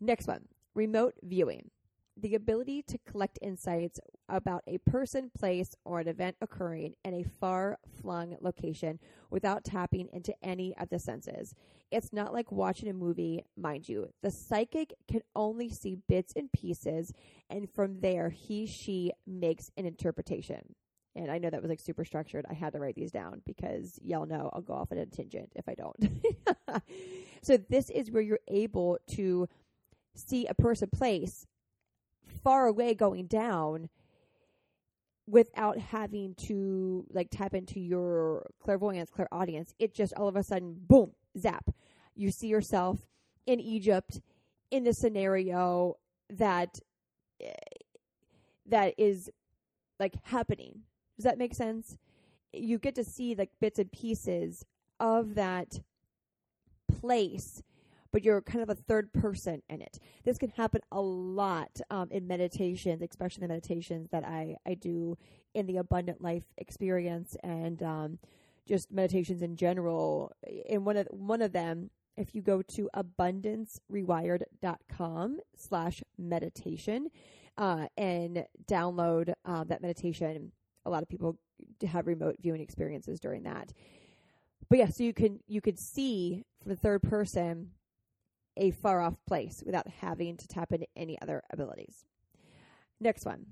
Next one remote viewing the ability to collect insights about a person, place, or an event occurring in a far flung location without tapping into any of the senses. It's not like watching a movie, mind you. The psychic can only see bits and pieces, and from there, he, she makes an interpretation. And I know that was like super structured. I had to write these down because y'all know I'll go off on a tangent if I don't. so, this is where you're able to see a person, place, far away going down without having to like tap into your clairvoyance, clairaudience. It just all of a sudden, boom, zap. You see yourself in Egypt in the scenario that that is like happening. Does that make sense? You get to see like bits and pieces of that place but you're kind of a third person in it. This can happen a lot um, in meditations, especially the meditations that I, I do in the abundant life experience and um, just meditations in general. In one of one of them, if you go to abundancerewired.com slash meditation uh, and download uh, that meditation, a lot of people have remote viewing experiences during that. But yeah, so you can you could see from the third person a far off place without having to tap into any other abilities. Next one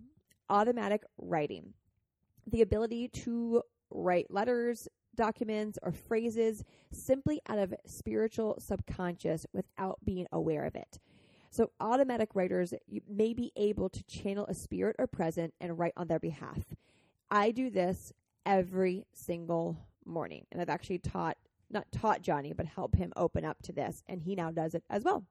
automatic writing. The ability to write letters, documents, or phrases simply out of spiritual subconscious without being aware of it. So, automatic writers may be able to channel a spirit or present and write on their behalf. I do this every single morning, and I've actually taught not taught Johnny, but help him open up to this. And he now does it as well.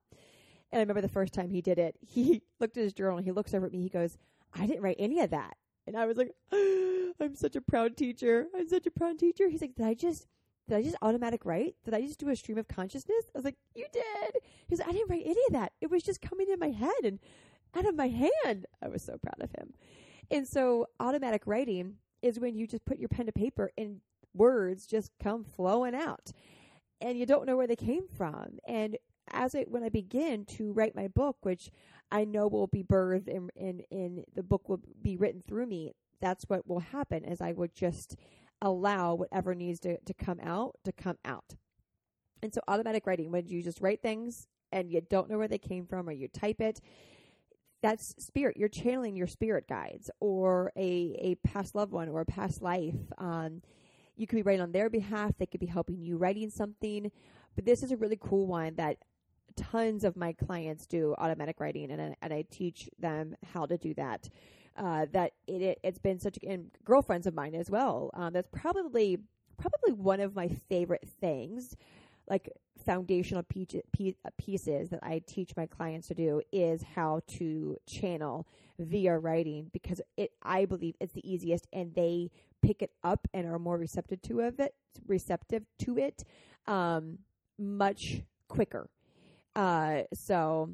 And I remember the first time he did it, he looked at his journal, he looks over at me, he goes, I didn't write any of that. And I was like, I'm such a proud teacher. I'm such a proud teacher. He's like, Did I just did I just automatic write? Did I just do a stream of consciousness? I was like, You did. He's like, I didn't write any of that. It was just coming in my head and out of my hand. I was so proud of him. And so automatic writing is when you just put your pen to paper and words just come flowing out and you don't know where they came from. And as it, when I begin to write my book, which I know will be birthed in, in, in the book will be written through me, that's what will happen as I would just allow whatever needs to, to come out to come out. And so automatic writing, when you just write things and you don't know where they came from or you type it, that's spirit. You're channeling your spirit guides or a, a past loved one or a past life. Um, you could be writing on their behalf. They could be helping you writing something. But this is a really cool one that tons of my clients do automatic writing, and I, and I teach them how to do that. Uh, that it, it has been such and girlfriends of mine as well. Um, that's probably probably one of my favorite things, like foundational pieces that I teach my clients to do is how to channel via writing because it I believe it's the easiest and they pick it up and are more receptive to of it, receptive to it, um, much quicker. Uh, so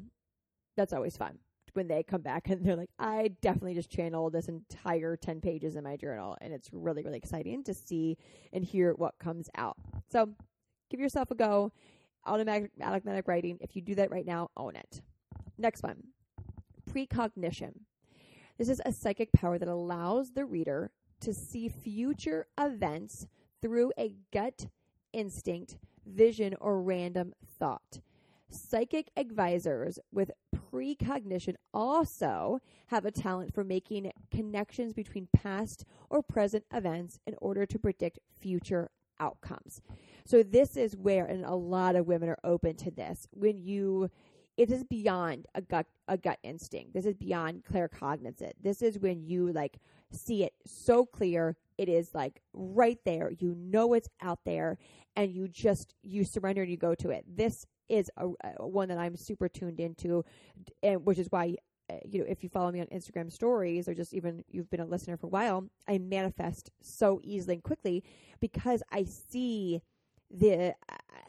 that's always fun when they come back and they're like, I definitely just channeled this entire 10 pages in my journal. And it's really, really exciting to see and hear what comes out. So give yourself a go. Automatic, automatic writing. If you do that right now, own it. Next one precognition. This is a psychic power that allows the reader to see future events through a gut instinct, vision, or random thought. Psychic advisors with precognition also have a talent for making connections between past or present events in order to predict future outcomes. So this is where, and a lot of women are open to this. When you, it is beyond a gut a gut instinct. This is beyond claircognizant. This is when you like see it so clear. It is like right there. You know it's out there, and you just you surrender and you go to it. This is a, a one that I'm super tuned into, and which is why uh, you know, if you follow me on Instagram stories or just even you've been a listener for a while, I manifest so easily and quickly because I see the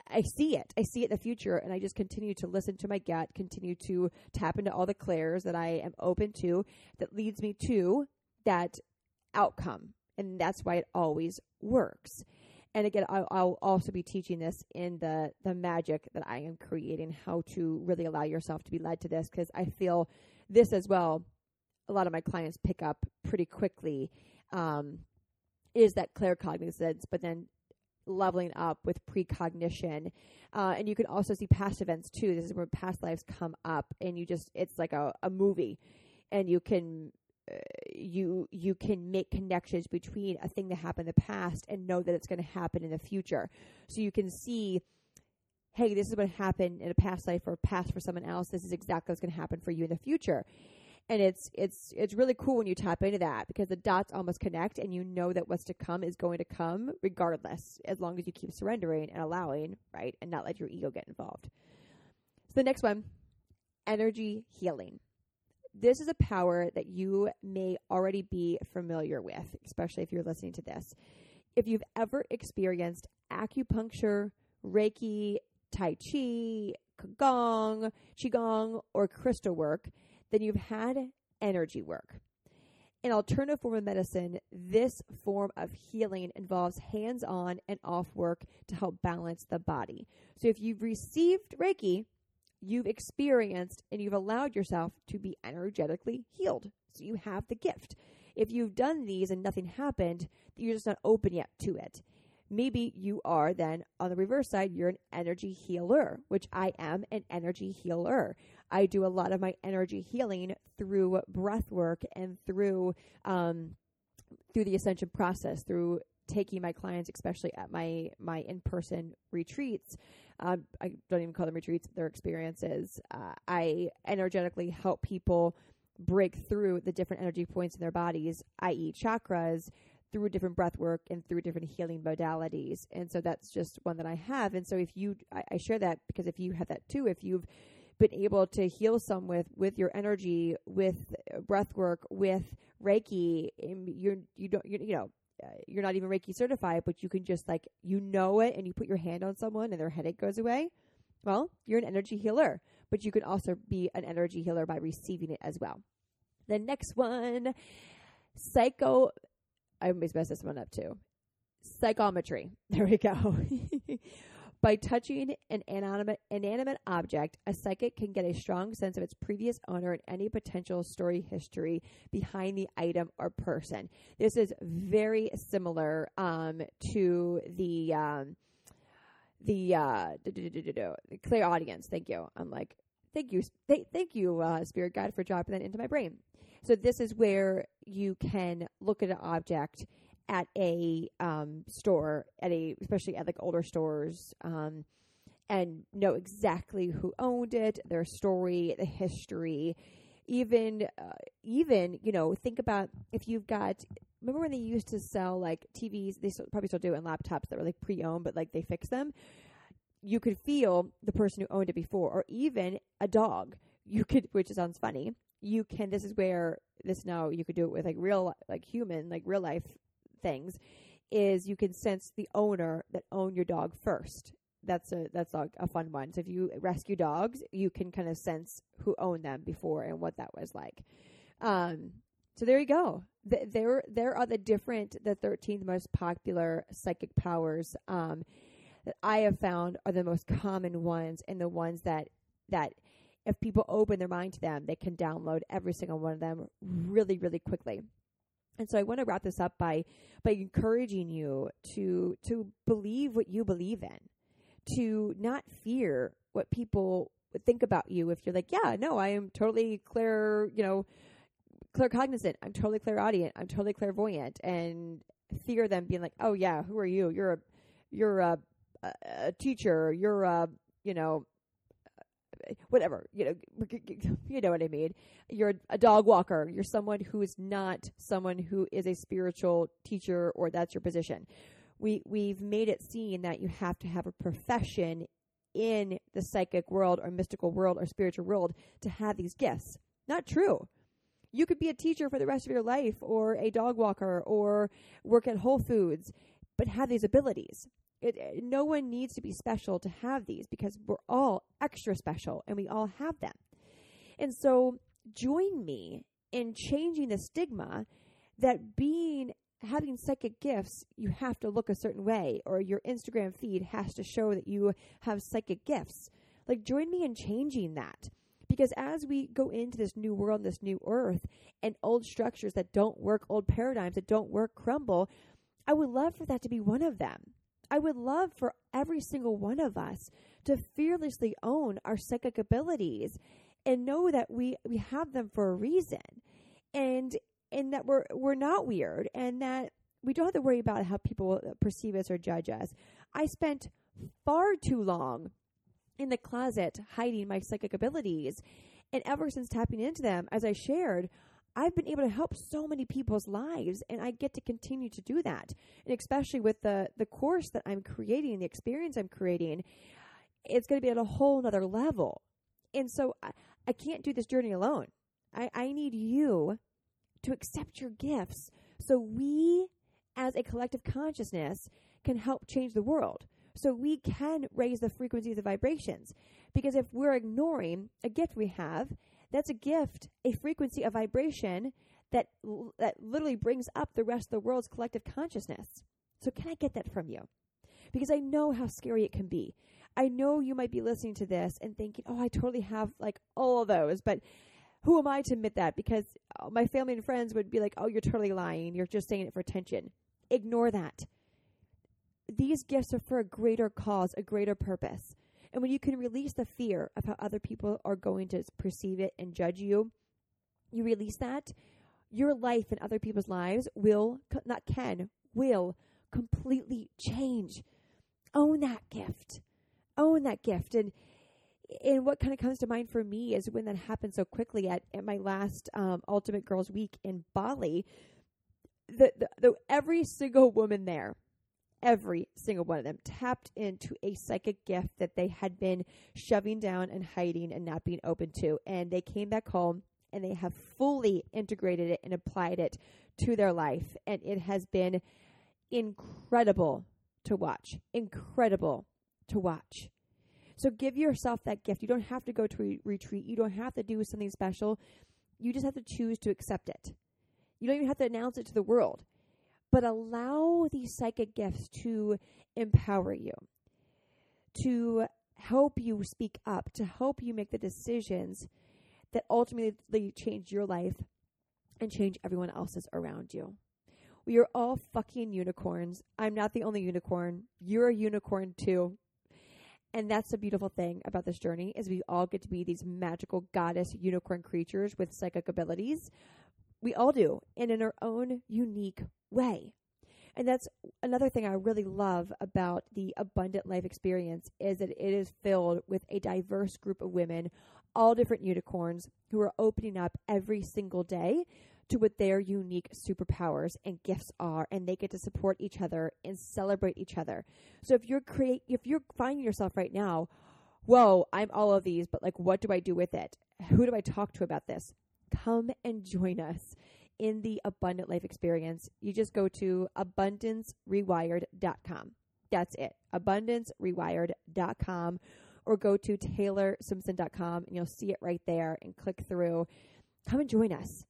I see it. I see it in the future and I just continue to listen to my gut, continue to tap into all the clairs that I am open to that leads me to that outcome. And that's why it always works. And again, I'll, I'll also be teaching this in the the magic that I am creating, how to really allow yourself to be led to this, because I feel this as well. A lot of my clients pick up pretty quickly. Um, is that claircognizance, but then leveling up with precognition. Uh, and you can also see past events too. This is where past lives come up, and you just it's like a, a movie, and you can uh, you you can make connections between a thing that happened in the past and know that it's going to happen in the future. So you can see, hey, this is what happened in a past life or past for someone else. This is exactly what's going to happen for you in the future and it's it's it's really cool when you tap into that because the dots almost connect and you know that what's to come is going to come regardless as long as you keep surrendering and allowing right and not let your ego get involved. So the next one energy healing. This is a power that you may already be familiar with especially if you're listening to this. If you've ever experienced acupuncture reiki tai chi qigong qigong or crystal work then you've had energy work. In alternative form of medicine, this form of healing involves hands on and off work to help balance the body. So if you've received Reiki, you've experienced and you've allowed yourself to be energetically healed. So you have the gift. If you've done these and nothing happened, you're just not open yet to it. Maybe you are then on the reverse side, you're an energy healer, which I am an energy healer. I do a lot of my energy healing through breath work and through um, through the ascension process, through taking my clients, especially at my my in person retreats. Um, I don't even call them retreats; they're experiences. Uh, I energetically help people break through the different energy points in their bodies, i.e., chakras, through different breath work and through different healing modalities. And so that's just one that I have. And so if you, I, I share that because if you have that too, if you've been able to heal some with with your energy, with breath work, with Reiki. You're you don't you, you know uh, you're not even Reiki certified, but you can just like you know it, and you put your hand on someone, and their headache goes away. Well, you're an energy healer, but you can also be an energy healer by receiving it as well. The next one, psycho. I always mess this one up too. Psychometry. There we go. By touching an inanimate, inanimate object, a psychic can get a strong sense of its previous owner and any potential story history behind the item or person. This is very similar um, to the um, the uh, clairaudience. Thank you. I'm like, thank you, th- thank you, uh, spirit guide, for dropping that into my brain. So this is where you can look at an object at a um, store, at a especially at like older stores, um, and know exactly who owned it, their story, the history, even uh, even you know think about if you've got remember when they used to sell like TVs they still, probably still do and laptops that were like pre-owned but like they fix them? You could feel the person who owned it before or even a dog. You could which sounds funny. You can this is where this now you could do it with like real like human like real life things is you can sense the owner that own your dog first. That's a that's a, a fun one. So if you rescue dogs, you can kind of sense who owned them before and what that was like. Um, so there you go. Th- there there are the different the thirteenth most popular psychic powers um, that I have found are the most common ones and the ones that that if people open their mind to them, they can download every single one of them really really quickly. And so I want to wrap this up by by encouraging you to to believe what you believe in, to not fear what people would think about you if you're like, yeah, no, I am totally clear, you know, claircognizant. I'm totally clairaudient. I'm totally clairvoyant, and fear them being like, oh yeah, who are you? You're a you're a, a, a teacher. You're a you know whatever you know you know what i mean? You're a dog walker. You're someone who is not someone who is a spiritual teacher or that's your position. We we've made it seen that you have to have a profession in the psychic world or mystical world or spiritual world to have these gifts. Not true. You could be a teacher for the rest of your life or a dog walker or work at whole foods but have these abilities it, no one needs to be special to have these because we're all extra special and we all have them. And so join me in changing the stigma that being having psychic gifts, you have to look a certain way or your Instagram feed has to show that you have psychic gifts. Like join me in changing that. Because as we go into this new world, this new earth, and old structures that don't work, old paradigms that don't work crumble, I would love for that to be one of them. I would love for every single one of us to fearlessly own our psychic abilities and know that we, we have them for a reason and and that we're we're not weird and that we don't have to worry about how people perceive us or judge us. I spent far too long in the closet hiding my psychic abilities. And ever since tapping into them, as I shared, I've been able to help so many people's lives and I get to continue to do that. And especially with the the course that I'm creating, the experience I'm creating, it's going to be at a whole nother level. And so I, I can't do this journey alone. I, I need you to accept your gifts so we as a collective consciousness can help change the world. So we can raise the frequencies of the vibrations. Because if we're ignoring a gift we have that's a gift, a frequency, a vibration that that literally brings up the rest of the world's collective consciousness. So can I get that from you? Because I know how scary it can be. I know you might be listening to this and thinking, "Oh, I totally have like all of those," but who am I to admit that? Because uh, my family and friends would be like, "Oh, you're totally lying. You're just saying it for attention." Ignore that. These gifts are for a greater cause, a greater purpose. And when you can release the fear of how other people are going to perceive it and judge you, you release that, your life and other people's lives will, not can, will completely change. Own that gift. Own that gift. And and what kind of comes to mind for me is when that happened so quickly at, at my last um, Ultimate Girls Week in Bali, the, the, the every single woman there every single one of them tapped into a psychic gift that they had been shoving down and hiding and not being open to. And they came back home and they have fully integrated it and applied it to their life. And it has been incredible to watch. Incredible to watch. So give yourself that gift. You don't have to go to a retreat. You don't have to do something special. You just have to choose to accept it. You don't even have to announce it to the world but allow these psychic gifts to empower you, to help you speak up, to help you make the decisions that ultimately change your life and change everyone else's around you. We are all fucking unicorns. I'm not the only unicorn. You're a unicorn too. And that's the beautiful thing about this journey is we all get to be these magical goddess unicorn creatures with psychic abilities. We all do, and in our own unique way. And that's another thing I really love about the abundant life experience is that it is filled with a diverse group of women, all different unicorns who are opening up every single day to what their unique superpowers and gifts are and they get to support each other and celebrate each other. So if you're create if you're finding yourself right now, whoa, I'm all of these, but like what do I do with it? Who do I talk to about this? Come and join us in the abundant life experience, you just go to abundancerewired.com. That's it. Abundancerewired.com or go to taylorsimpson.com and you'll see it right there and click through. Come and join us.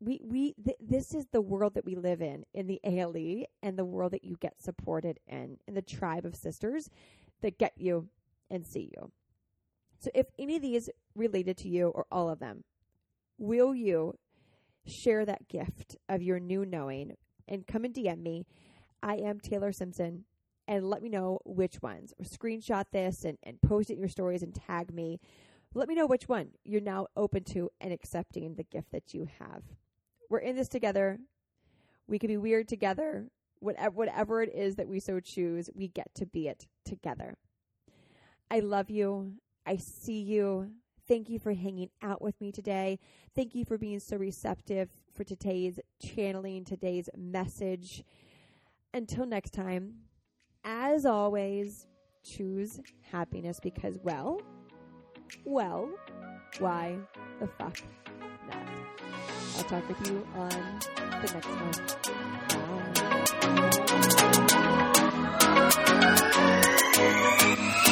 We we th- this is the world that we live in in the ALE and the world that you get supported in in the tribe of sisters that get you and see you. So if any of these related to you or all of them, will you share that gift of your new knowing and come and DM me. I am Taylor Simpson and let me know which ones. Or screenshot this and, and post it in your stories and tag me. Let me know which one you're now open to and accepting the gift that you have. We're in this together. We can be weird together. Whatever, whatever it is that we so choose, we get to be it together. I love you. I see you. Thank you for hanging out with me today. Thank you for being so receptive for today's channeling, today's message. Until next time, as always, choose happiness because, well, well, why the fuck not? I'll talk with you on the next one. Bye.